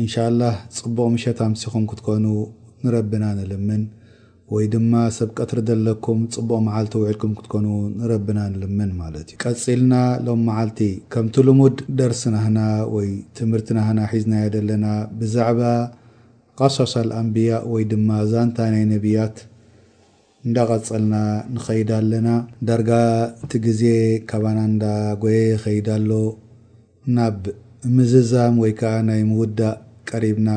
እንሻላህ ጽቡቅ ምሸት ኣምሲኹም ክትኮኑ ንረብና ንልምን ወይ ድማ ሰብ ቀትሪ ደለኩም ጽቡቅ መዓልቲ ውዒልኩም ክትኮኑ ንረብና ንልምን ማለት እዩ ቀጺልና ሎም መዓልቲ ከምቲ ልሙድ ደርሲ ናህና ወይ ትምህርቲ ናህና ሒዝናዮ ደለና ብዛዕባ ቀሶስ ኣልኣንብያ ወይ ድማ ዛንታ ናይ ነብያት እንዳ ቀጸልና ንኸይድ ኣለና ዳርጋ እቲ ግዜ ካባና እንዳ ጎየየ ይኸይድ ኣሎ። ናብ ምዝዛም ወይ ከኣ ናይ ምውዳእ ቀሪብና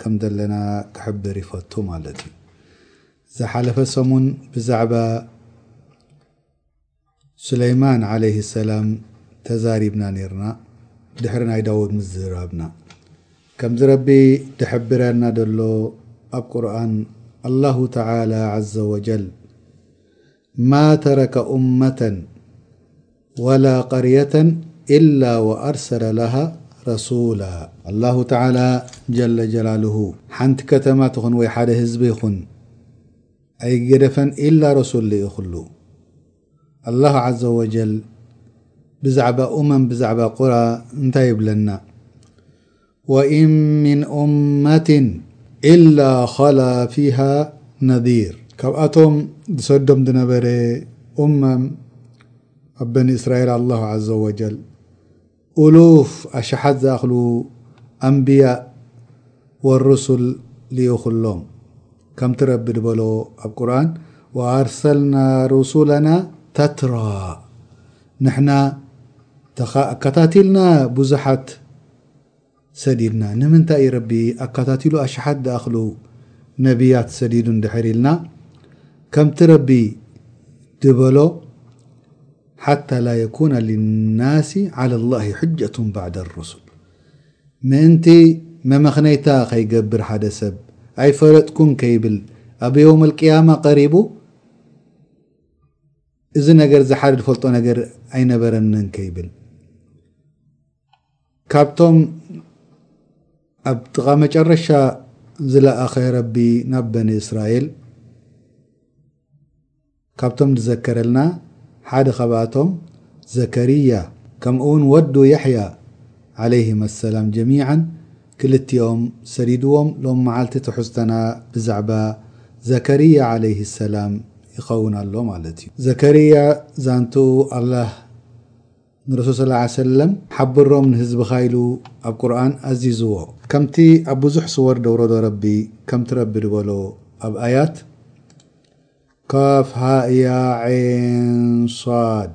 ከም ዘለና ክሕብር ይፈቱ ማለት እዩ። ዝሓለፈ ሰሙን ብዛዕባ ሱለይማን ዓለይሂ ሰላም ተዛሪብና ኔርና ድሕሪ ናይ ዳውድ ምዝራብና። ከምዚ ረቢ ድሕብረና ደሎ ኣብ ቁርኣን ኣላሁ ተዓላ ዓዘ ወጀል፣ ما ترك أمة ولا قرية إلا وأرسل لها رسولا الله تعالى جل جلاله حنت كتمت يخن وي حد هزب يخن أيقدفن إلا رسول ل يخل الله عز وجل بعب أمم بعب قرى نتي يبلن وإن من أمة إلا خلا فيها نذير ካبኣቶም ሰዶም دነበر أمم بن إسራائيل الله عز وجل ألوف اشሓت زأخل أنبياء والرسل لي ሎም كمت ረب بل ا قرن وأرسلنا رسلنا تتر ንሕና ተኻ ኣካታቲልና ብዙሓት ሰዲድና ንምንታይ እዩ ረቢ ኣካታቲሉ ኣሽሓት ድኣኽሉ ነብያት ሰዲዱ እንድሕር ኢልና ከምቲ ረቢ ድበሎ ሓታ ላ የኩነ ልናሲ ዓላ ላሂ ሕጀቱን ባዕደ ሩሱል ምእንቲ መመኽነይታ ከይገብር ሓደ ሰብ ኣይፈለጥኩን ከይብል ኣብ የውም ልቅያማ ቀሪቡ እዚ ነገር እዚ ሓደ ዝፈልጦ ነገር ኣይነበረንን ከይብል ካብቶም ኣብ ጥቓ መጨረሻ ዝለኣኸ ረቢ ናብ በኒ እስራኤል ካብቶም ዝዘከረልና ሓደ ካብኣቶም ዘከርያ ከምኡውን ወዱ የሕያ ዓለይሂም ኣሰላም ጀሚዓን ክልቲኦም ሰዲድዎም ሎም መዓልቲ ትሕዝቶና ብዛዕባ ዘከርያ ዓለይሂ ሰላም ይኸውን ኣሎ ማለት እዩ። ዘከርያ ዛንትኡ ኣላህ ንረሱል ሰለላሁ ዓለይሂ ወሰለም ሓብሮም ንህዝብኻ ኢሉ ኣብ ቁርኣን ኣዚዝዎ። ከምቲ ኣብ ብዙሕ ሱወር ደውረዶ ረቢ ከምቲ ረቢ ድበሎ ኣብ ኣያት፣ ካፍሃእያዔንሷድ።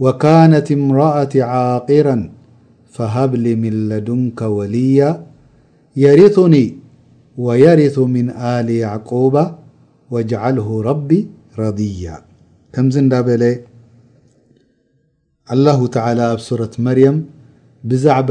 وكانت امرأة عاقرا فهبل ملدنك وليا يرثني ويرث من آل يعقوبا واجعله ربي رضيا كم زن بل الله تعلى ኣብ ة መርيም ብዛعባ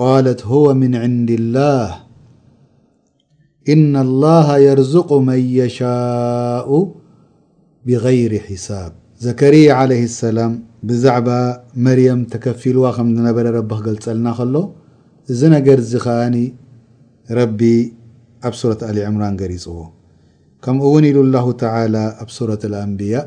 ቃለት ሁወ ምን ዕንዲላህ ኢነላህ የርዙቁ መን የሻኡ ቢገይሪ ሒሳብ። ዘከርያ ዓለይሂ ሰላም ብዛዕባ መርየም ተከፊልዋ ከም ዝነበረ ረቢ ክገልጸልና ከሎ እዚ ነገር'ዚ ከኣ ረቢ ኣብ ሱረት ኣሊ ዕምራን ገሊጽዎ። ከምኡ'ውን ኢሉ ኣላሁ ተዓላ ኣብ ሱረት ኣልኣንብያእ።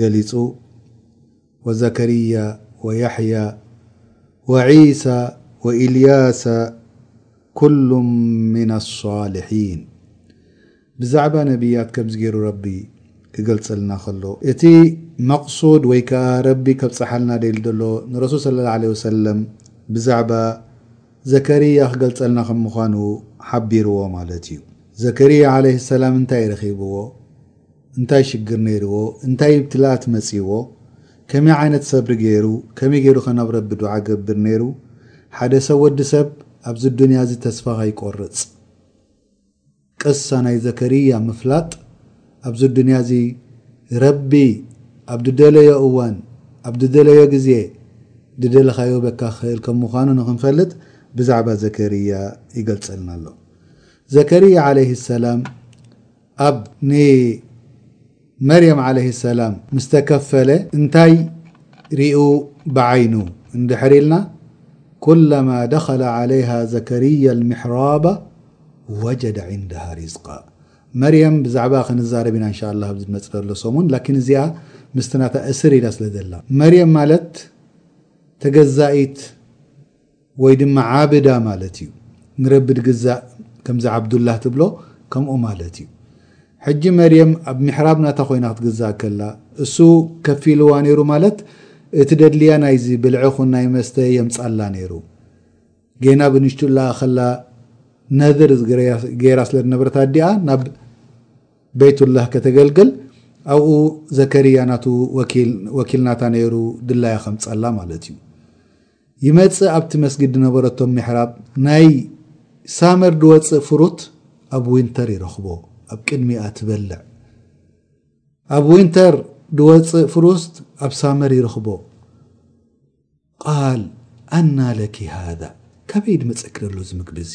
ገሊጹ፣ ወዘከርያ ወያሕያ ወዒሳ ወኢልያሰ ኩሉ ምነ ኣሷልሒን ብዛዕባ ነብያት ከምዚ ገይሩ ረቢ ክገልጸልና ከሎ እቲ መቕሱድ ወይ ከኣ ረቢ ከብጽሓልና ደልዩ ዘሎ ንረሱል ሰለላሁ ዓለይሂ ወሰለም ብዛዕባ ዘከርያ ክገልጸልና ከም ምዃኑ ሓቢርዎ ማለት እዩ። ዘከርያ ዓለይሂ ሰላም እንታይ ረኺብዎ? እንታይ ሽግር ነይርዎ እንታይ ይብትላኣት መጺዎ ከመይ ዓይነት ሰብሪ ገይሩ ከመይ ገይሩ ከነብረ ብዱዓ ገብር ነይሩ ሓደ ሰብ ወዲ ሰብ ኣብዚ ኣዱንያ እዚ ተስፋ ከይቆርጽ ቅሳ ናይ ዘከርያ ምፍላጥ ኣብዚ ኣዱንያ እዚ ረቢ ኣብ ድደለዮ እዋን ኣብ ድደለዮ ግዜ ድደለኻዮ በካ ክኽእል ከም ምዃኑ ንኽንፈልጥ ብዛዕባ ዘከርያ ይገልጸልና ኣሎ ዘከርያ ዓለይሂ ሰላም ኣብ ንመርየም ዓለይሂ ሰላም ምስ ተከፈለ እንታይ ሪኡ ብዓይኑ እንድሕር ኢልና ኩለማ ደኸለ ዓለይሃ ዘከርያ ኣልሚሕራበ ወጀደ ዒንደሃ ሪዝቃ መርየም ብዛዕባኣ ክንዛረብ ኢና እንሻኣላህ ኣብዚ ዝመጽእ ዘሎ ሰሙን ላኪን እዚኣ ምስቲ ናታ እስር ኢላ ስለ ዘላ መርየም ማለት ተገዛኢት ወይ ድማ ዓብዳ ማለት እዩ ንረቢ ድግዛእ ከምዚ ዓብዱላህ ትብሎ ከምኡ ማለት እዩ ሕጂ መርየም ኣብ ምሕራብ ናታ ኮይና ክትግዛእ ከላ እሱ ከፊልዋ ነይሩ ማለት እቲ ደድልያ ናይዚ ብልዒ ኹን ናይ መስተ የምጻላ ነይሩ ጌና ብንሽቱላኣ ከላ ነድር ገይራ ስለ ዝነበረት ኣዲኣ ናብ ቤቱላህ ከተገልግል ኣብኡ ዘከርያ ናቱ ወኪል ናታ ነይሩ ድላያ ከምጻላ ማለት እዩ ይመጽእ ኣብቲ መስጊድ ድነበረቶም ሚሕራብ ናይ ሳመር ድወጽእ ፍሩት ኣብ ዊንተር ይረኽቦ ኣብ ቅድሚኣ ትበልዕ ኣብ ዊንተር ድወጽእ ፍሩስት ኣብ ሳመር ይረኽቦ ቃል ኣና ለኪ ሃዛ ካበይ ድመጸኪ ደሎ እዚ ምግቢ እዚ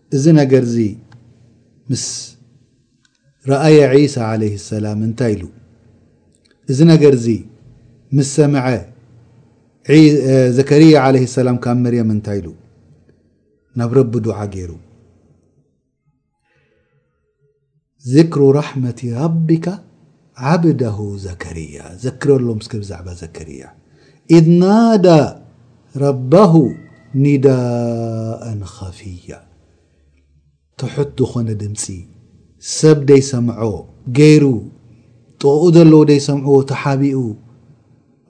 እዚ ነገርዚ ምስ ረኣየ ዒሳ ዓለይሂ ሰላም እንታይ ኢሉ? እዚ ነገርዚ ምስ ሰምዐ ዘከርያ ዓለይሂ ሰላም ካብ መርየም እንታይ ኢሉ? ናብ ረቢ ዱዓ ገይሩ። ዝክሩ ራሕመቲ ራቢካ ዓብደሁ ዘከርያ ዘክረሎም እስከ ብዛዕባ ዘከርያ ኢዝ ናዳ ረበሁ ኒዳኣን ኸፍያ ትሑት ዝኾነ ድምጺ ሰብ ደይሰምዖ ገይሩ ጥቕኡ ዘለዉ ደይሰምዕዎ ተሓቢኡ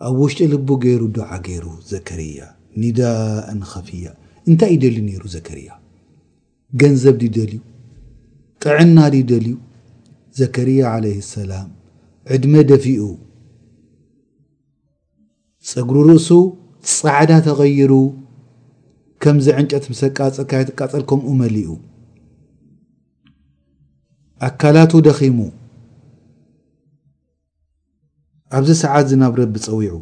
ኣብ ውሽጢ ልቡ ገይሩ ዱዓ ገይሩ ዘከርያ ኒዳኣን ኸፍያ እንታይ እዩ ደልዩ ነይሩ ዘከርያ ገንዘብ ድዩ ደልዩ? ጥዕና ድዩ ደልዩ? ዘከርያ ዓለይሂ ሰላም ዕድመ ደፊኡ፣ ጸጉሪ ርእሱ ጻዕዳ ተቐይሩ፣ ከምዚ ዕንጨት ምስ ኣቃጸልካ ኣይትቃጸል ከምኡ መሊኡ፣ ኣካላቱ ደኺሙ፣ ኣብዚ ሰዓትዚ ናብ ረቢ ጸዊዑ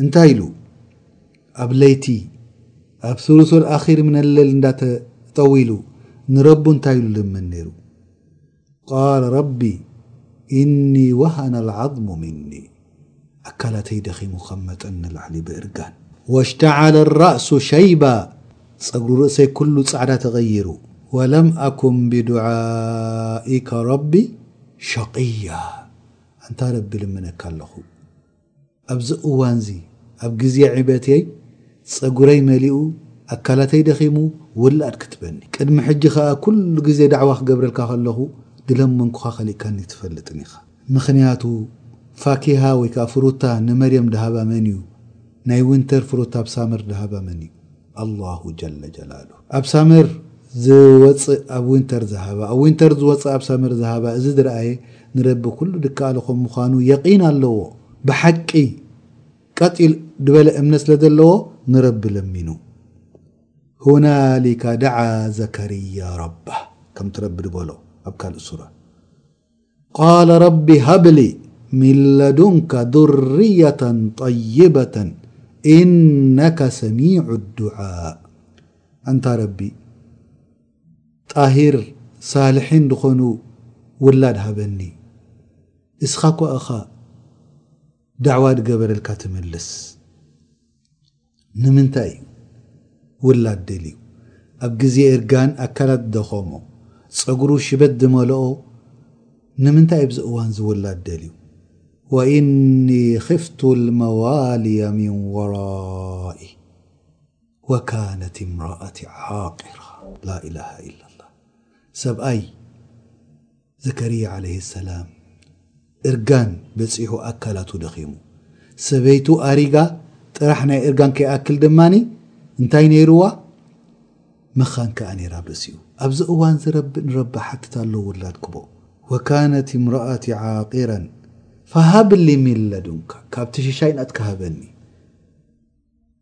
እንታይ ኢሉ ኣብ ለይቲ ኣብ ሱሉሱል ኣኺር ምን ኣለል እንዳተጠዊሉ ንረቡ እንታይ ኢሉ ልምን ነይሩ ቃል ረቢ እኒ ወሃነ ልዓظሙ ምኒ ኣካላተይ ደኺሙ ከም መጠን ንላዕሊ ብእርጋን ወሽተዓለ ራእሱ ሸይባ ጸጉሪ ርእሰይ ኩሉ ጻዕዳ ተቀይሩ። ወለም ኣኩም ቢዱዓኢካ ረቢ ሸቅያ ኣንታ ረቢ ልምነካ ኣለኩ ኣብዚ እዋንዚ ኣብ ግዜ ዒበትየይ ጸጉረይ መሊኡ ኣካላተይ ደኺሙ ውላድ ክትበኒ ቅድሚ ሕጂ ከኣ ኩሉ ግዜ ዳዕዋ ክገብረልካ ከለኩ ድለመንኩካ ከሊእካኒ ኣይትፈልጥን ኢካ ምክንያቱ ፋኪሃ ወይ ከኣ ፍሩታ ንመርየም ድሃባ መንዩ ናይ ዊንተር ፍሩታ ኣብ ሳመር ድሃባ መንዩ። ኣላሁ ጀለ ጀላሉ ኣብ ሳመር ዝወጽእ ኣብ ዊንተር ዝሃባ ኣብ ዊንተር ዝወጽእ ኣብ ሳመር ዝሃባ እዚ ድርኣየ ንረቢ ኩሉ ድከኣሎ ከም ምዃኑ የቂን ኣለዎ ብሓቂ ቀጥ ኢል ድበለ እምነት ስለ ዘለዎ ንረቢ ለሚኑ ሁናሊካ ደዓ ዘከርያ ረባ ከምቲ ረቢ ድበሎ ኣብ ካልእ ሱራ ቃለ ረቢ ሃብሊ ሚን ለዱንከ ዙርየተ ጠይበተ ኢነከ ሰሚዑ ዱዓእ ኣንታ ረቢ ጣሂር ሳልሒን ዝኾኑ ውላድ ሃበኒ እስኻ እኳ እኻ ዳዕዋ ድገበረልካ ትምልስ። ንምንታይ እዩ ውላድ ደልዩ ኣብ ግዜ እርጋን ኣካላት ዝደኸሞ ጸጉሩ ሽበት ዝመልኦ ንምንታይ ኣብዚ እዋን እዚ ውላድ ደልዩ ወኢኒ ኽፍቱ ልመዋልየ ሚን ወራኢ ወካነት ምራኣቲ ዓቂራ ላኢላሃ ኢላላህ ሰብኣይ ዘከርያ ዓለይሂ ሰላም እርጋን በጺሑ ኣካላቱ ደኺሙ፣ ሰበይቱ ኣሪጋ ጥራሕ ናይ እርጋን ከይኣክል ድማ እንታይ ነይሩዋ መኻን ከኣ ነይራ በሲኡ። ኣብዚ እዋንዚ ረቢ ንረቢ ሓትት ኣሎ ውላድ ክቦ። ወካነት ምርኣቲ ዓቂረን ፈሃብሊ ሚን ለዱንካ ካብቲ ሽሻይ ናትካ ሃበኒ።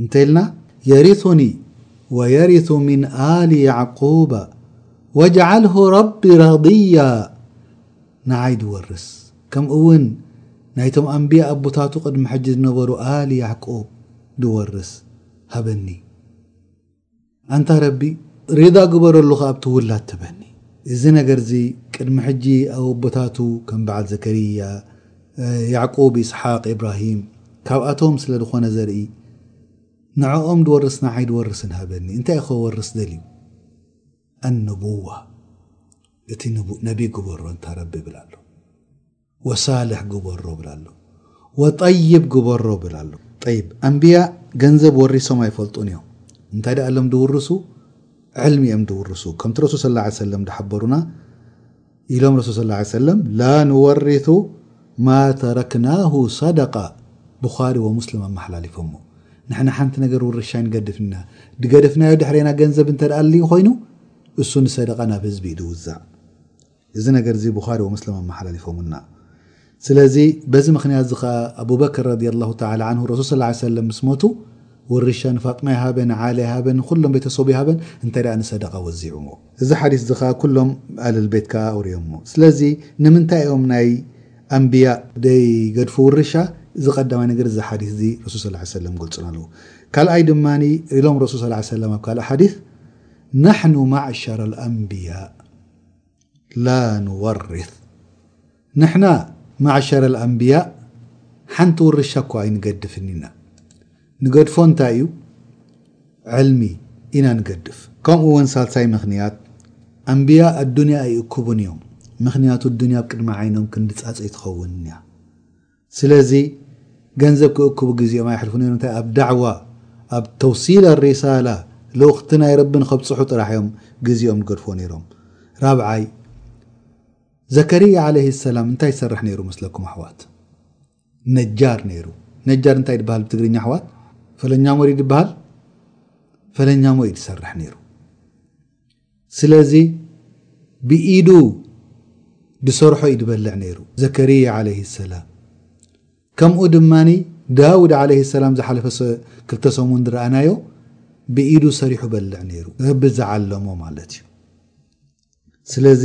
እንተኢልና የሪሱኒ ወየሪሱ ሚን ኣሊ ያዕቁበ ወጅዓልሁ ረቢ ረድያ ንዓይ ዝወርስ ከምኡውን ናይቶም ኣንብያ ኣቦታቱ ቅድሚ ሕጂ ዝነበሩ ኣሊ ያዕቁብ ዝወርስ ሃበኒ። ኣንታ ረቢ ሪዳ ግበረሉ ከኣ ኣብቲ ውላድ ትበኒ እዚ ነገር እዚ ቅድሚ ሕጂ ኣብ ኣቦታቱ ከም በዓል ዘከርያ ያዕቁብ ይስሓቅ ኢብራሂም ካብኣቶም ስለ ድኮነ ዘርኢ ንዕኦም ድወርስ ንዓይ ድወርስን ሃበኒ እንታይ እዩ ከወርስ ደልዩ ኣንቡዋ እቲ ነቢ ግበሮ እንታ ረቢ ይብል ኣሎ ወሳልሕ ግበሮ ብል ኣሎ ወጠይብ ግበሮ ብል ኣሎ። ጠይብ ኣንብያ ገንዘብ ወሪሶም ኣይፈልጡን እዮም እንታይ ድኣ እሎም ድውርሱ ዕልሚ እዮም ድውርሱ ከምቲ ረሱል ሰለላሁ ዓለይሂ ወሰለም ድሓበሩና ኢሎም ረሱል ሰለላሁ ዓለይሂ ወሰለም ላ ንወሪሱ ማ ተረክናሁ ሰደቃ ቡኻሪ ወሙስሊም ኣመሓላሊፎሞ ንሕና ሓንቲ ነገር ውርሻ ኣይንገድፍን ኢና ድገደፍናዮ ድሕሬና ገንዘብ እንተድኣ ኣልዩ ኮይኑ እሱ ንሰደቃ ናብ ህዝቢ እዩ ድውዛዕ እዚ ነገር እዚ ቡኻሪ ወሙስልም ኣመሓላሊፎምልና። ስለዚ በዚ ምኽንያት እዚ ከኣ ኣቡበክር ረዲየላሁ ተዓላ ዓንሁ ረሱል ሰለላሁ ዓለይሂ ወሰለም ምስ ሞቱ ውርሻ ንፋጥማ ይሃበ፣ ንዓሊ ይሃበ፣ ንኹሎም ቤተሰቡ ይሃበን እንተ ደኣ ንሰደቓ ወዚዑዎ። እዚ ሓዲስ እዚ ከኣ ኩሎም ኣህለል ቤት ከኣ ኣውሪዮምዎ። ስለዚ ንምንታይ እዮም ናይ ኣንብያ ዘይገድፉ ውርሻ? እዚ ቀዳማይ ነገር እዚ ሓዲስ እዚ ረሱል ሰለላሁ ዓለይሂ ወሰለም ገልጹና ኣለዉ። ካልኣይ ድማ ኢሎም ረሱል ሰለላሁ ዓለይሂ ወሰለም ኣብ ካልእ ሓዲስ፣ ናሕኑ ማዕሸረል ኣንብያ፣ ላ ኑወርስ ንሕና ማዕሸረ ኣንብያ ሓንቲ ውርሻ እኳ ኣይንገድፍን ኢና ንገድፎ እንታይ እዩ ዕልሚ ኢና ንገድፍ። ከምኡ ውን ሳልሳይ ምኽንያት ኣንብያ ኣዱንያ ኣይእክቡን እዮም ምኽንያቱ ኣዱንያ ኣብ ቅድሚ ዓይኖም ክንዲ ፃፀ ትኸውን እያ። ስለዚ ገንዘብ ክእክቡ ግዜኦም ኣየሕልፉን ኔሮም እንታይ ኣብ ዳዕዋ ኣብ ተውሲል ኣሪሳላ ልእኽቲ ናይ ረቢ ንኸብጽሑ ጥራሕ እዮም ግዜኦም ዝገድፍዎ ኔሮም ራብዓይ ዘከርያ ዓለይሂ ሰላም እንታይ ይሰርሕ ኔሩ መስለኩም ኣሕዋት ነጃር ኔሩ ነጃር እንታይ ይበሃል ብትግርኛ ኣሕዋት ፈለኛሞ ድዩ ዝበሃል ፈለኛሞ እዩ ዝሰርሕ ኔሩ ስለዚ ብኢዱ ዝሰርሖ እዩ ዝበልዕ ነይሩ ዘከርያ ዓለይህ ሰላም ከምኡ ድማ ዳውድ ዓለይህ ሰላም ዝሓለፈ ክልተ ሰሙን ዝረኣናዮ ብኢዱ ሰሪሑ በልዕ ነይሩ ረቢ ዝዓለሞ ማለት እዩ ስለዚ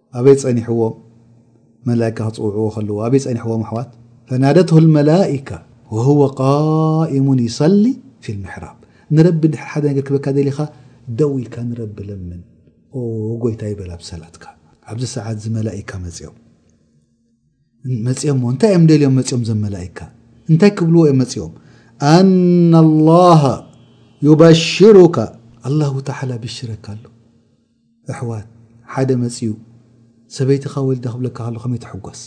ኣበይ ጸኒሕዎም መላኢካ ክጽውዕዎ ከለዉ ኣበይ ጸኒሕዎም ኣሕዋት ፈናደትሁ ልመላኢካ ወሁወ ቃኢሙን ይሰሊ ፊልምሕራብ ንረቢ እንድሕር ሓደ ነገር ክበካ ደሊኻ ደው ኢልካ ንረቢ ለምን ኦ ጎይታይ በል ኣብ ሰላትካ ኣብዚ ሰዓት እዚ መላኢካ መፅኦም መፅኦምሞ እንታይ እዮም ደልዮም መፅኦም ዘም መላኢካ እንታይ ክብልዎ እዮም መፅኦም ኣና ላሃ ዩበሽሩካ ኣላሁ ተዓላ ብሽረካ ኣሎ ኣሕዋት ሓደ መጽዩ ሰበይትኻ ወሊዳ ክብለካ ከሎ ከመይ ትሕጎስ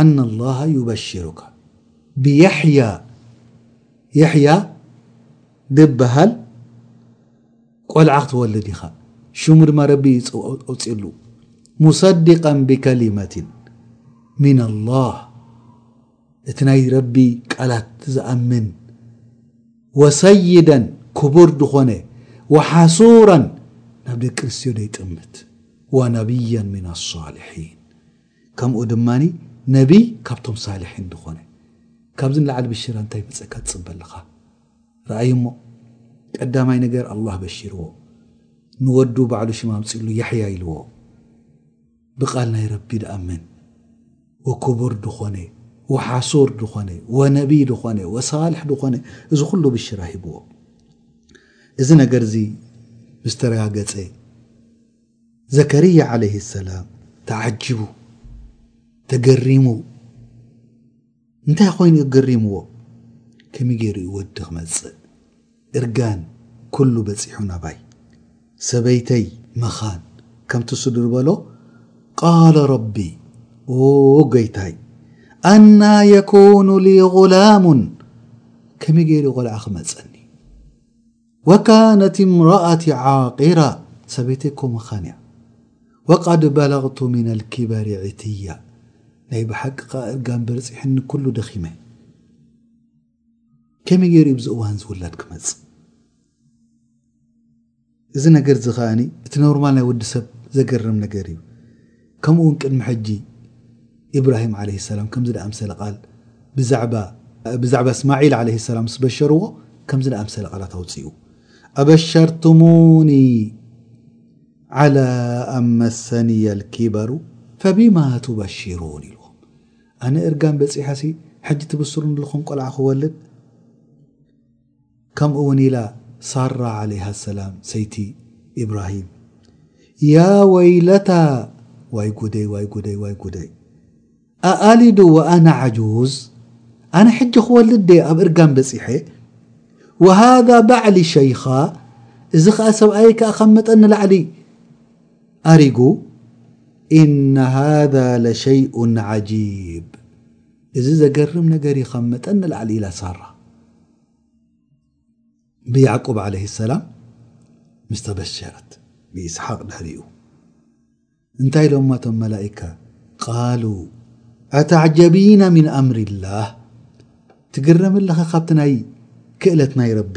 ኣን ኣላሃ ዩበሽሩካ ብየሕያ የሕያ ድበሃል ቆልዓ ክትወልድ ኢኻ ሽሙ ድማ ረቢ ኣውጽሉ ሙሰዲቃን ብከሊመትን ሚን ኣላህ እቲ ናይ ረቢ ቃላት ዝኣምን ወሰይደን ክቡር ድኾነ ወሓሱረን ናብ ደቂ ኣንስትዮ ደይጥምት ወነብየን ሚን ኣሷሊሒን ከምኡ ድማ ነቢይ ካብቶም ሳሊሒን ድኾነ ካብዚ ንላዕሊ ብሽራ እንታይ ይመጸካ ትጽበ ኣለኻ ረኣይ እሞ ቀዳማይ ነገር ኣላህ በሺርዎ ንወዱ ባዕሉ ሽም ኣምጺሉ ያሕያ ኢልዎ ብቃል ናይ ረቢ ድኣ መን ወኩቡር ድኾነ ወሓሱር ድኾነ ወነቢይ ድኾነ ወሳልሕ ድኾነ እዚ ኩሉ ብሽራ ሂብዎ እዚ ነገር እዚ ምስ ተረጋገጸ ዘከርያ ዓለይሂ ሰላም ተዓጂቡ ተገሪሙ እንታይ ኮይኑ እገሪምዎ ከመይ ገይሩ እዩ ወዲ ክመጽእ እርጋን ኩሉ በጺሑ ናባይ ሰበይተይ መኻን ከምቲ ስዱር በሎ ቃለ ረቢ ኦ ጎይታይ ኣና የኩኑ ሊ ጉላሙን ከመይ ገይሩ ቆልዓ ክመጸኒ ወካነት እምራኣቲ ዓቂራ ሰበይተይ እኮ መኻን እያ ወቀድ በለግቱ ሚነል ኪበሪ ዒትያ ናይ ብሓቂ ከኣ እርጋን በርጺሑኒ ኩሉ ደኺመ ከመይ ገይሩ እዩ ብዚ እዋን እዚ ውላድ ክመጽእ እዚ ነገር እዚ ከኣ እቲ ኖርማል ናይ ወዲ ሰብ ዘገርም ነገር እዩ ከምኡውን ቅድሚ ሕጂ ኢብራሂም ዓለይሂ ሰላም ከምዚ ዝኣምሰለ ቃል ብዛዕባ ብዛዕባ እስማዒል ዓለይሂ ሰላም ምስ በሸርዎ ከምዚ ዝኣምሰለ ቃላት ኣውጽኡ ኣበሸርቱሙኒ ዓላ ኣን መሰኒየ ልኪበሩ ፈቢማ ቱበሽሩን ኢልዎም ኣነ እርጋን በጺሐሲ ሕጂ ትብስሩኒ ኣለኹም ቆልዓ ክወልድ ከምኡ ውን ኢላ ሳራ ዓለይሃ ሰላም ሰይቲ ኢብራሂም ያ ወይለታ ዋይ ጉደይ ዋይ ጉደይ ዋይ ጉደይ ኣኣሊዱ ወኣና ዓጁዝ ኣነ ሕጂ ክወልድ ድየ ኣብ እርጋን በጺሐ ወሃዛ ባዕሊ ሸይኻ እዚ ከኣ ሰብኣይ ከኣ ካብ መጠን ንላዕሊ ኣሪጉ ኢነ ሃዛ ለሸይኡን ዓጂብ እዚ ዘገርም ነገር እዩ ካብ መጠን ንላዕሊ ኢላ ሳራ ብያዕቁብ ዓለይሂ ሰላም ምስ ተበሸረት ብኢስሓቅ ድሕሪኡ እንታይ ኢሎማ እቶም መላኢካ ቃሉ ኣተዕጀቢና ሚን ኣምሪላህ ትግረሚ ኣለኺ ካብቲ ናይ ክእለት ናይ ረቢ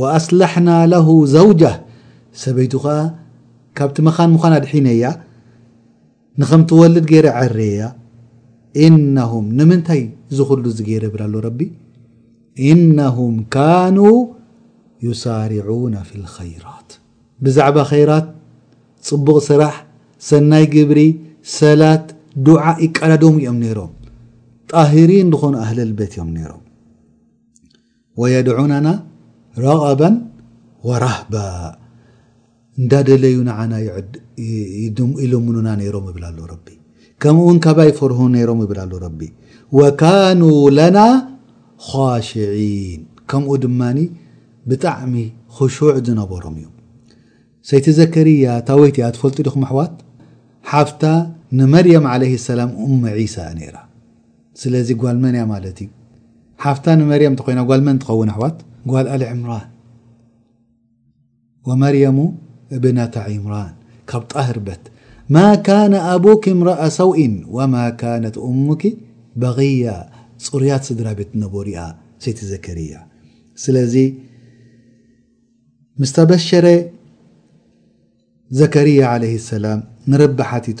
ወኣስለሕና ለሁ ዘውጀህ ሰበይቱ ከኣ ካብቲ መኻን ምዃን ኣድሒነያ ንኸም ትወልድ ገይረ ዐርየያ ኢነሁም ንምንታይ እዚ ኹሉ እዚ ገይረ ይብል ኣሎ ረቢ ኢነሁም ካኑ ዩሳርዑነ ፊ ልኸይራት ብዛዕባ ኸይራት ፅቡቕ ስራሕ ሰናይ ግብሪ ሰላት ዱዓ ይቀዳደሙ እዮም ነይሮም ጣሂሪን ዝኾኑ ኣህለልበት እዮም ነይሮም ወየድዑነና ረቐበን ወራህባ እንዳደለዩ ንዓና ይልምኑና ነይሮም ይብል ኣሎ ረቢ ከምኡ ውን ካባይ ይፈርሁ ነይሮም ይብል ኣሎ ረቢ ወካኑ ለና ኻሽዒን ከምኡ ድማ ብጣዕሚ ክሹዕ ዝነበሮም እዮም ሰይቲ ዘከርያ ታወይቲ እያ ትፈልጡ ዲኹም ኣሕዋት ሓፍታ ንመርየም ዓለይህ ሰላም እም ዒሳ ነይራ ስለዚ ጓል መን እያ ማለት እዩ? ሓፍታ ንመርየም ተኾይና ጓል መን ትኸውን ኣሕዋት? ጓል ኣሊ ዕምራን ወመርየሙ እብነተ ዒምራን ካብ ጣህር በት ማ ካነ ኣቡኪ እምረኣ ሰውኢን ወማ ካነት እሙኪ በቕያ ፅሩያት ስድራ ቤት ነበሩ እያ ሰይቲ ዘከርያ ስለዚ ምስ ተበሸረ ዘከርያ ዓለይህ ሰላም ንረቢ ሓቲቱ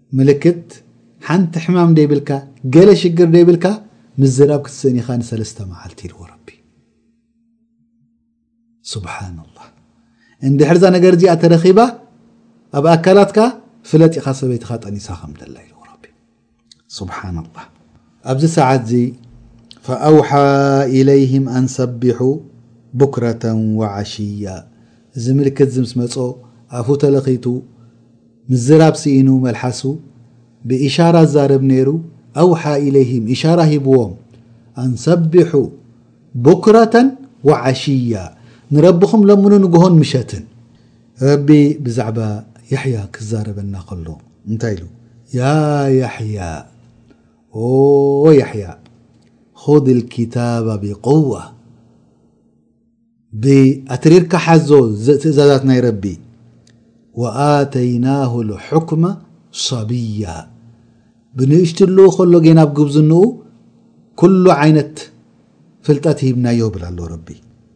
ምልክት ሓንቲ ሕማም ደይብልካ ገለ ሽግር ደይብልካ ምዝራብ ክትስእን ኢኻ ንሰለስተ መዓልቲ ኢልዎ ረቢ ሱብሓነላህ እንድሕር እዛ ነገር እዚኣ ተረኺባ ኣብ ኣካላትካ ፍለጥ ኢኻ ሰበይትኻ ጠኒሳ ከም ደላ ኢልዎ ረቢ ሱብሓነላህ ኣብዚ ሰዓትዚ ፈኣውሓ ኢለይህም ኣን ሰቢሑ ቡክረተ ወዓሽያ እዚ ምልክትዚ ምስ መጾ ኣፉ ተለኺቱ ምዝራብ ስኢኑ መልሓሱ ብኢሻራ ዛረብ ነይሩ ኣውሓ ኢለይህም ኢሻራ ሂብዎም ኣን ሰቢሑ ቡክረተ ወዓሽያ ንረብኹም ለምኑ ንግሆን ምሸትን ረቢ ብዛዕባ ያሕያ ክዛረበና ከሎ እንታይ ኢሉ ያ ያሕያ ኦ ያሕያ ኹዝ ልኪታባ ቢቁዋ ብኣትሪርካ ሓዞ ትእዛዛት ናይ ረቢ ወኣተይናሁ ልሑክመ ሰብያ ብንእሽትልኡ ከሎ ጌና ብ ግብዝንኡ ኩሉ ዓይነት ፍልጠት ሂብናዮ ብል ኣሎ ረቢ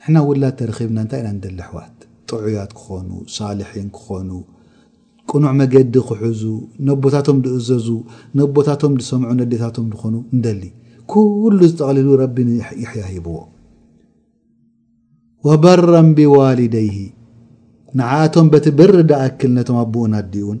ንሕና ውላድ ተረኺብና እንታይ ኢና ንደሊ ኣሕዋት ጥዑያት ክኾኑ ሳልሒን ክኾኑ ቅኑዕ መገዲ ክሕዙ ነቦታቶም ድእዘዙ ነቦታቶም ድሰምዑ ነዴታቶም ድኾኑ ንደሊ ኩሉ ዝጠቕሊሉ ረቢ ንየሕያ ሂብዎ ወበረን ቢዋሊደይሂ ንዓኣቶም በቲ ብር ድኣክል ነቶም ኣቦኡን ኣዲኡን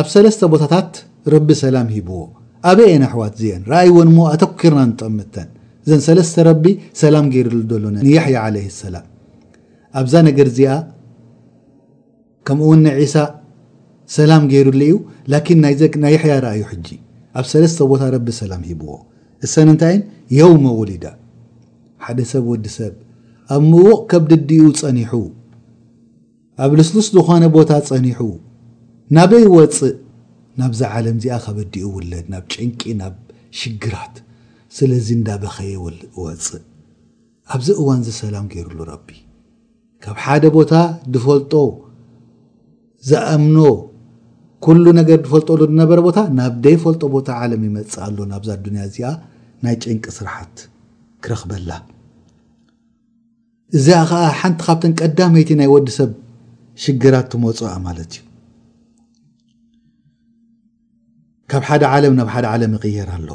ኣብ ሰለስተ ቦታታት ረቢ ሰላም ሂብዎ ኣበይ እየን ኣሕዋት ዝየን ረኣይወን እሞ ኣተኪርና ንጠምተን እዘን ሰለስተ ረቢ ሰላም ገይርሉ ዘሎ ንያሕያ ዓለይሂ ሰላም ኣብዛ ነገር እዚኣ ከምኡ ውን ንዒሳ ሰላም ገይርሉ እዩ ላኪን ናይ ዘክ ናይ ያሕያ ረኣዩ ሕጂ ኣብ ሰለስተ ቦታ ረቢ ሰላም ሂብዎ እሰን እንታይን የውመ ውሊዳ ሓደ ሰብ ወዲ ሰብ ኣብ ምዉቕ ከብዲ ዲኡ ጸኒሑ ኣብ ልስሉስ ዝኾነ ቦታ ጸኒሑ ናበይ ይወጽእ ናብዛ ዓለም እዚኣ ከበዲኡ ውለድ ናብ ጭንቂ ናብ ሽግራት ስለዚ እንዳ በኸየ ወጽእ ኣብዚ እዋንዚ ሰላም ገይሩሉ ረቢ ካብ ሓደ ቦታ ድፈልጦ ዝኣምኖ ኩሉ ነገር ድፈልጠሉ ዝነበረ ቦታ ናብ ደይፈልጦ ቦታ ዓለም ይመጽእ ኣሎ ናብዛ ኣዱንያ እዚኣ ናይ ጭንቂ ስራሓት ክረኽበላ እዚኣ ከኣ ሓንቲ ካብተን ቀዳመይቲ ናይ ወዲ ሰብ ሽግራት ትመፁ እያ ማለት እዩ ካብ ሓደ ዓለም ናብ ሓደ ዓለም ይቕየር ኣሎ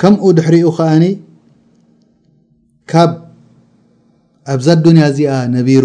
ከምኡ ድሕሪኡ ከዓኒ ካብ ኣብዛ ኣዱንያ እዚኣ ነቢሩ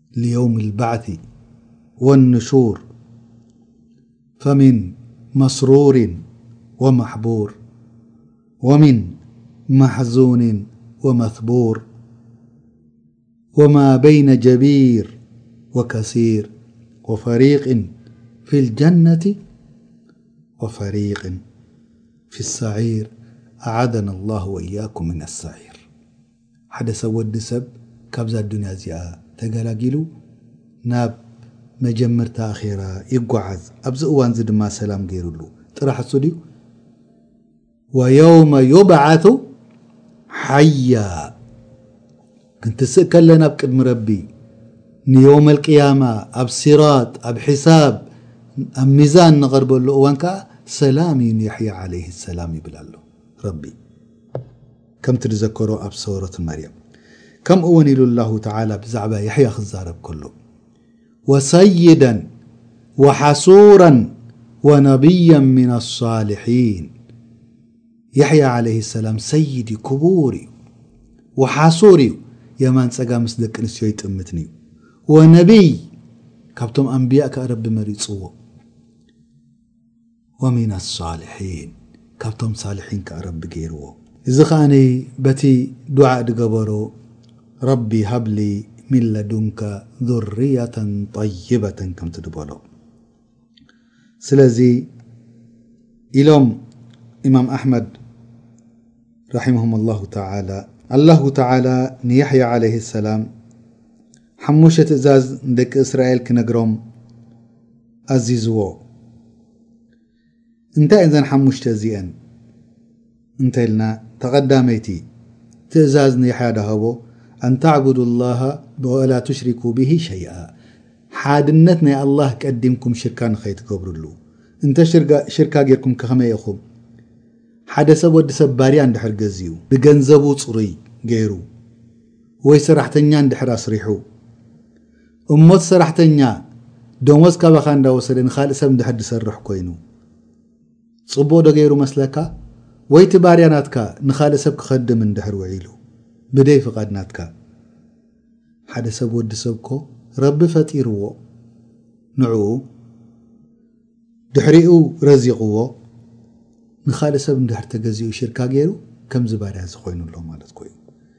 ليوم البعث والنشور فمن مصرور ومحبور ومن محزون ومثبور وما بين جبير وكثير وفريق في الجنة وفريق في السعير أعذنا الله وإياكم من السعير ሓደ ሰብ ወዲ ሰብ ካብዛ ኣዱንያ እዚኣ ተገላጊሉ ናብ መጀምርታ ኣኼራ ይጓዓዝ ኣብዚ እዋን እዚ ድማ ሰላም ገይርሉ ጥራሕ እሱ ድዩ ወየውመ ዩብዓቱ ሓያ ክንትስእ ከለና ኣብ ቅድሚ ረቢ ንየውመ ልቅያማ ኣብ ሲራጥ ኣብ ሒሳብ ኣብ ሚዛን ንቐርበሉ እዋን ከዓ ሰላም እዩ ንያሕያ ዓለይህ ሰላም ይብል ኣሎ ረቢ ከምቲ ዝዘከሮ ኣብ ሰወረት መርየም። ከምኡ ውን ኢሉ ኣላሁ ተዓላ ብዛዕባ የሕያ ክዛረብ ከሎ። ወሰይደን ወሓሱረን ወነብየን ሚን ኣሳልሒን። የሕያ ዓለይሂ ሰላም ሰይድ ዩ ክቡር ዩ። ወሓሱር ዩ የማን ጸጋም ምስ ደቂ ኣንስትዮ ኣይጥምትን ዩ። ወነብይ ካብቶም ኣንብያ ከኣ ረቢ መሪጽዎ። ወሚነ ሷሊሒን ካብቶም ሳሊሒን ከኣ ረቢ ገይርዎ። እዚ ከኣ በቲ ዱዓእ ድገበሮ ረቢ ሃብሊ ሚን ለዱንከ ዙርየተ ጠይበተ ከምቲ ድበሎ ስለዚ ኢሎም ኢማም ኣሕመድ ራሒመሁም ላሁ ተዓላ ኣላሁ ተዓላ ንያሕያ ዓለይሂ ሰላም ሓሙሽተ ትእዛዝ ንደቂ እስራኤል ክነግሮም ኣዚዝዎ። እንታይ እየን እዘን ሓሙሽተ እዚኤን እንተ ኢልና፣ ተቐዳመይቲ ትእዛዝ ንያሕያ ዳሃቦ ኣን ተዕቡዱ ላሃ ወላ ቱሽሪኩ ብሂ ሸይኣ፣ ሓድነት ናይ ኣላህ ቀዲምኩም ሽርካ ንኸይትገብርሉ፣ እንተ ሽርካ ጌርኩም ከ ከመይ ኢኹም? ሓደ ሰብ ወዲ ሰብ ባርያ እንድሕር ገዚኡ፣ ንገንዘቡ ጽሩይ ገይሩ ወይ ሰራሕተኛ እንድሕር ኣስሪሑ፣ እሞት ሰራሕተኛ ደሞዝ ካባኻ እንዳወሰደ ንኻልእ ሰብ እንድሕር ዝሰርሕ ኮይኑ ጽቡቅ ዶ ገይሩ መስለካ ወይ እቲ ባርያ ናትካ ንኻልእ ሰብ ክኸድም እንድሕር ውዒሉ ብደይ ፍቃድ ናትካ ሓደ ሰብ ወዲ ሰብ እኮ ረቢ ፈጢርዎ ንዕኡ ድሕሪኡ ረዚቅዎ ንኻልእ ሰብ እንድሕር ተገዚኡ ሽርካ ገይሩ ከምዚ ባርያ እዚ ኮይኑ ኣሎ ማለት ኮይኑ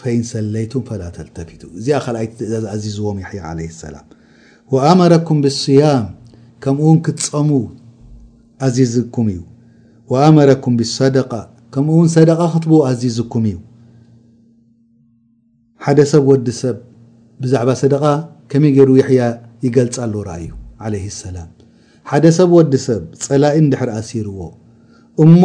ፈይን ሰለይቱን ፈላ ተልተፊቱ እዚኣ ካልኣይቲ ትእዛዝ ኣዚዝዎም ያሕያ ዓለይሂ ሰላም ወኣመረኩም ብስያም ከምኡ ውን ክትጸሙ ኣዚዝኩም እዩ ወኣመረኩም ብሰደቃ ከምኡ ውን ሰደቃ ክትቡ ኣዚዝኩም እዩ ሓደ ሰብ ወዲ ሰብ ብዛዕባ ሰደቃ ከመይ ገይሩ ያሕያ ይገልጻ ኣሎ ረኣዩ ዓለይሂ ሰላም ሓደ ሰብ ወዲ ሰብ ጸላኢ እንድሕር ኣሲርዎ እሞ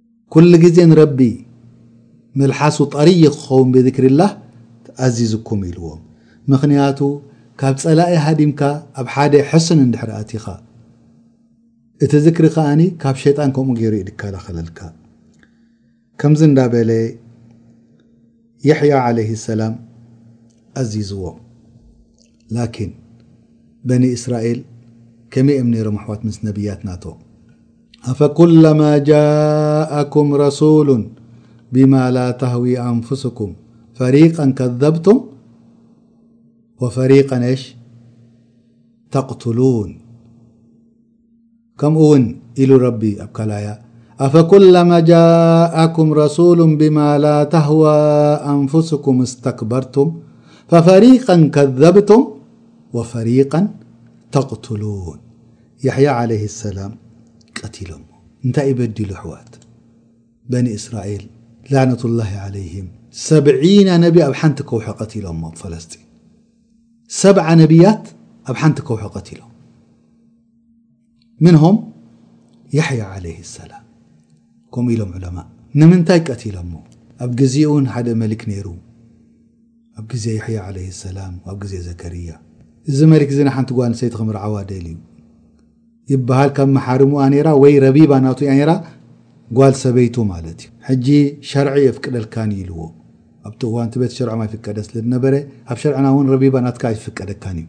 ኩሉ ግዜ ንረቢ ምልሓሱ ጠርይ ክኸውን ብዚክሪላህ ተኣዚዝኩም ኢልዎም። ምኽንያቱ ካብ ጸላኢ ሃዲምካ ኣብ ሓደ ሕስን እንድሕሪ ኣቲኻ እቲ ዝክሪ ከኣ ካብ ሸይጣን ከምኡ ገይሩ እዩ ዝከላኸለልካ። ከምዚ እንዳበለ የሕያ ዓለይሂ ሰላም ኣዚዝዎም። بني اسرائيل كمي أمنيرمحوات مس نبيات نا أفكلما جاءكم رسول بما لا تهوي أنفسكم فريقا كذبتم وفريقا يش تقتلون كمون لو ربي اكلاي أفكلما جاءكم رسول بما لا تهوى أنفسكم استكبرتم ففريقا كذبتم وفريقا تقتلون يحيا عليه السلم تل نታይ يبዲل حو بن سرائل لعنة الله عليهم سن بي ن كو تل فسن سع نبيت ن كو قتلم ምንሆም ያሕያ ዓለይህ ሰላም ከምኡ ኢሎም ዑለማ ንምንታይ ቀቲሎሞ ኣብ ግዜኡን ሓደ መሊክ ነይሩ ኣብ ግዜ ያሕያ ዓለይህ ሰላም ኣብ ግዜ ዘከርያ እዚ መሊክ እዚ ንሓንቲ ጓል ንሰይቲ ክምርዓዋ ደልዩ ይበሃል ካብ መሓርሙኣ ነይራ ወይ ረቢባ ናቱ እያ ነይራ ጓል ሰበይቱ ማለት እዩ ሕጂ ሸርዒ የፍቅደልካን ኢልዎ ኣብቲ እዋንቲ ቤት ሸርዖም ኣይፍቀደ ስለ ዝነበረ ኣብ ሸርዕና እውን ረቢባ ናትካ ኣይፍቀደካን እዩ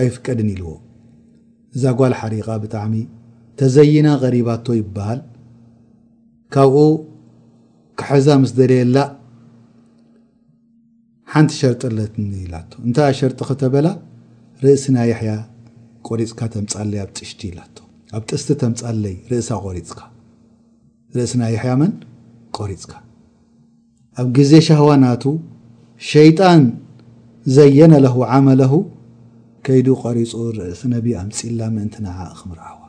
ኣይፍቀድን ኢልዎ እዛ ጓል ሓሪቃ ብጣዕሚ ተዘይና ቀሪባቶ ይበሃል ካብኡ ክሕዛ ምስ ደለየላ ሓንቲ ሸርጢ ኣለትኒ ኢላቶ እንታይ እያ ሸርጢ ከተበላ ርእሲ ናይ ያሕያ ቆሪፅካ ተምፃለይ ኣብ ጥሽቲ ኢላቶ ኣብ ጥስቲ ተምፃለይ ርእሳ ቆሪፅካ ርእሲ ናይ ያሕያ መን ቆሪፅካ ኣብ ግዜ ሻህዋናቱ ሸይጣን ዘየነ ለሁ ዓመለሁ ከይዱ ቆሪጹ ርእሲ ነቢ ኣምጺላ ምእንቲ ንዓኣ ክምርዓዋ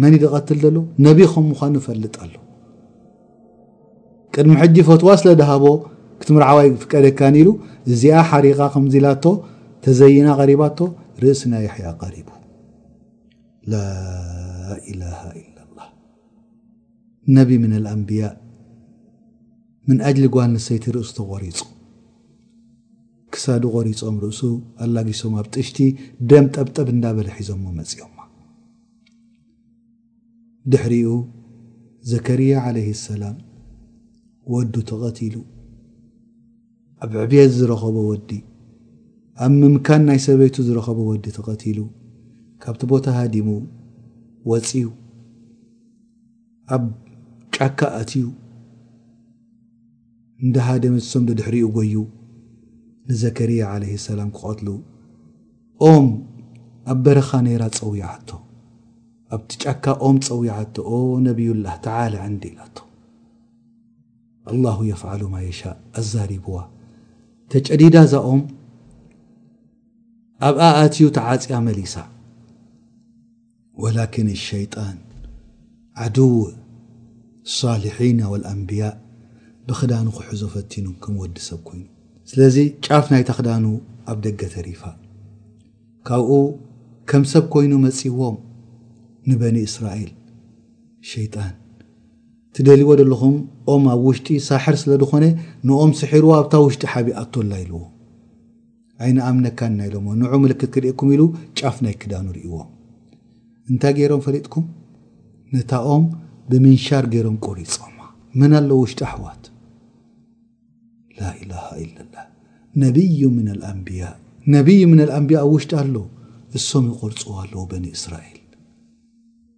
መን እዩ ዝቐትል ዘሎ ነቢ ከም ምዃኑ ፈልጥ ኣሎ ቅድሚ ሕጂ ፈትዋ ስለ ድሃቦ ክትምርዓዋ ይፍቀደካን ኢሉ እዚኣ ሓሪቓ ከምዚ ኢላቶ ተዘይና ቀሪባቶ ርእሲ ናይ ያሕያ ቀሪቡ ላ ኢላሃ ኢላ ነቢ ምን ኣልኣንብያእ ምን ኣጅሊ ጓል ኣንስተይቲ ርእሱ ተቖሪጹ። ክሳዱ ቆሪጾም ርእሱ ኣላጊሶም ኣብ ጥሽቲ ደም ጠብጠብ እንዳበለ ሒዞሞ መጺኦማ። ድሕሪኡ ዘከርያ ዓለይሂ ሰላም ወዱ ተቐቲሉ። ኣብ ዕብየት ዝረኸቦ ወዲ ኣብ ምምካን ናይ ሰበይቱ ዝረኸቦ ወዲ ተቐቲሉ ካብቲ ቦታ ሃዲሙ ወፅዩ ኣብ ጫካ ኣትዩ እንዳሃደመ እሶም ደድሕሪኡ ጎዩ ንዘከርያ ዓለይሂ ሰላም ክቐትሉ ኦም ኣብ በረኻ ነይራ ፀዊዓቶ ኣብቲ ጫካ ኦም ፀዊዓቶ ኦ ነቢዩላህ ተዓለ ዕንዲ ኢላቶ ኣላሁ የፍዓሉ ማ የሻእ ኣዛሪብዋ ተጨዲዳ እዛ ኦም ኣብኣ ኣትዩ ተዓጽያ መሊሳ ወላኪን ሸይጣን ዓድው ሳልሒን ወልኣንብያእ ብክዳኑ ክሕዞ ፈቲኑ ከም ወዲ ሰብ ኮይኑ ስለዚ ጫፍ ናይታ ክዳኑ ኣብ ደገ ተሪፋ ካብኡ ከም ሰብ ኮይኑ መጺዎም ንበኒ እስራኤል ሸይጣን ትደልይዎ ደለኹም ኦም ኣብ ውሽጢ ሳሕር ስለ ድኾነ ንኦም ስሒርዎ ኣብታ ውሽጢ ሓቢኣቶ ኣላ ኢልዎ። ኣይንኣምነካን ኢና ኢሎምዎ። ንዑ ምልክት ክርእየኩም ኢሉ ጫፍ ናይ ክዳኑ ርእይዎ። እንታይ ገይሮም ፈሊጥኩም? ነታ ኦም ብምንሻር ገይሮም ቆሪጾማ። መን ኣሎ ውሽጢ ኣሕዋት? ላኢላሃ ኢለላህ ነብዩ ምነል ኣንብያ ነብይ ምነል ኣንብያ ኣብ ውሽጢ ኣሎ እሶም ይቆርጽዎ ኣለዉ በኒ እስራኤል።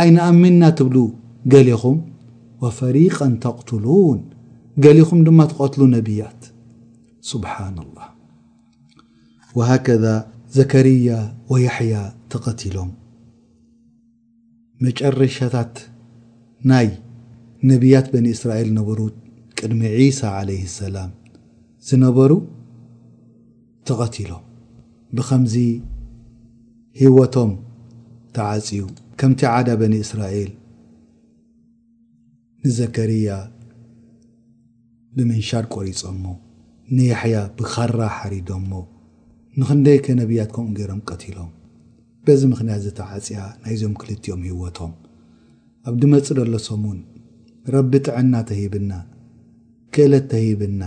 ኣይንኣምንና ትብሉ ገሌኹም ወፈሪቀን ተቅቱሉን ገሊኹም ድማ ትቀትሉ ነብያት ሱብሓነላህ ወሃከዛ ዘከርያ ወያሕያ ተቀቲሎም መጨረሻታት ናይ ነብያት በኒ እስራኤል ነበሩ ቅድሚ ዒሳ ዓለይሂ ሰላም ዝነበሩ ተቐቲሎም ብኸምዚ ሂወቶም ተዓጽዩ ከምቲ ዓዳ በኒ እስራኤል ንዘከርያ ብምንሻር ቆሪጾሞ ንያሕያ ብኻራ ሓሪዶሞ ንኽንደይከ ነብያት ከምኡ ገይሮም ቀቲሎም በዚ ምኽንያት ዝተዓጽያ ናይዞም ክልቲኦም ሂወቶም ኣብ ድመጽእ ደሎ ሰሙን ረቢ ጥዕና ተሂብና ገለ ተሂብና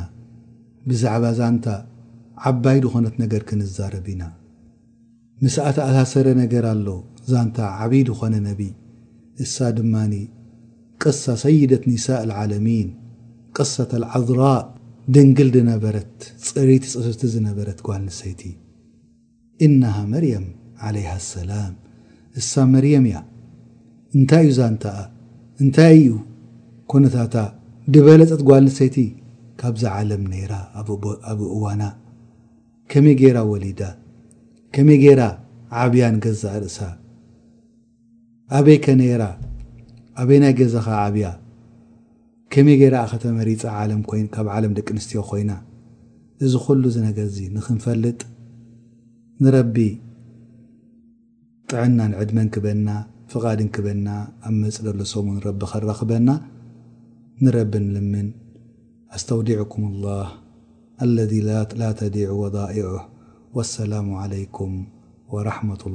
ብዛዕባ ዛንታ ዓባይ ድኾነት ነገር ክንዛረብ ኢና። ምስኣ ተኣሳሰረ ነገር ኣሎ ዛንታ ዓብይ ድኾነ ነቢይ እሳ ድማ ቅሳ ሰይደት ኒሳእ ልዓለሚን ቅሰት ኣልዓዝራእ ድንግል ድነበረት ፅርይቲ ፅፍፍቲ ዝነበረት ጓል ኣንስተይቲ። እነሃ መርየም ዓለይሃ ሰላም፣ እሳ መርየም እያ፣ እንታይ እዩ ዛንታኣ? እንታይ እዩ ኩነታታ? ድበለጸት ጓል ኣንስተይቲ ካብዛ ዓለም ነይራ፣ ኣብ እዋና ከመይ ገይራ ወሊዳ? ከመይ ገይራ ዓብያ ንገዛእ ርእሳ? ኣበይ ከ ነይራ ኣበይናይ ገዛ ከ ዓብያ ከመይ ገይራ ከ ተመሪጻ ዓለም ኮይን ካብ ዓለም ደቂ ኣንስትዮ ኮይና እዚ ኩሉ እዚ ነገር እዚ ንክንፈልጥ ንረቢ ጥዕናን ዕድመን ክበና ፍቃድን ክበና ኣብ መጽእ ዘሎ ሰሙን ረቢ ከራክበና ንረቢ ንልምን ኣስተውዲዕኩም ኣላህ ኣለዚ ላተዲዑ ወዳኢዑህ ወሰላሙ ዓለይኩም ወራሕመቱ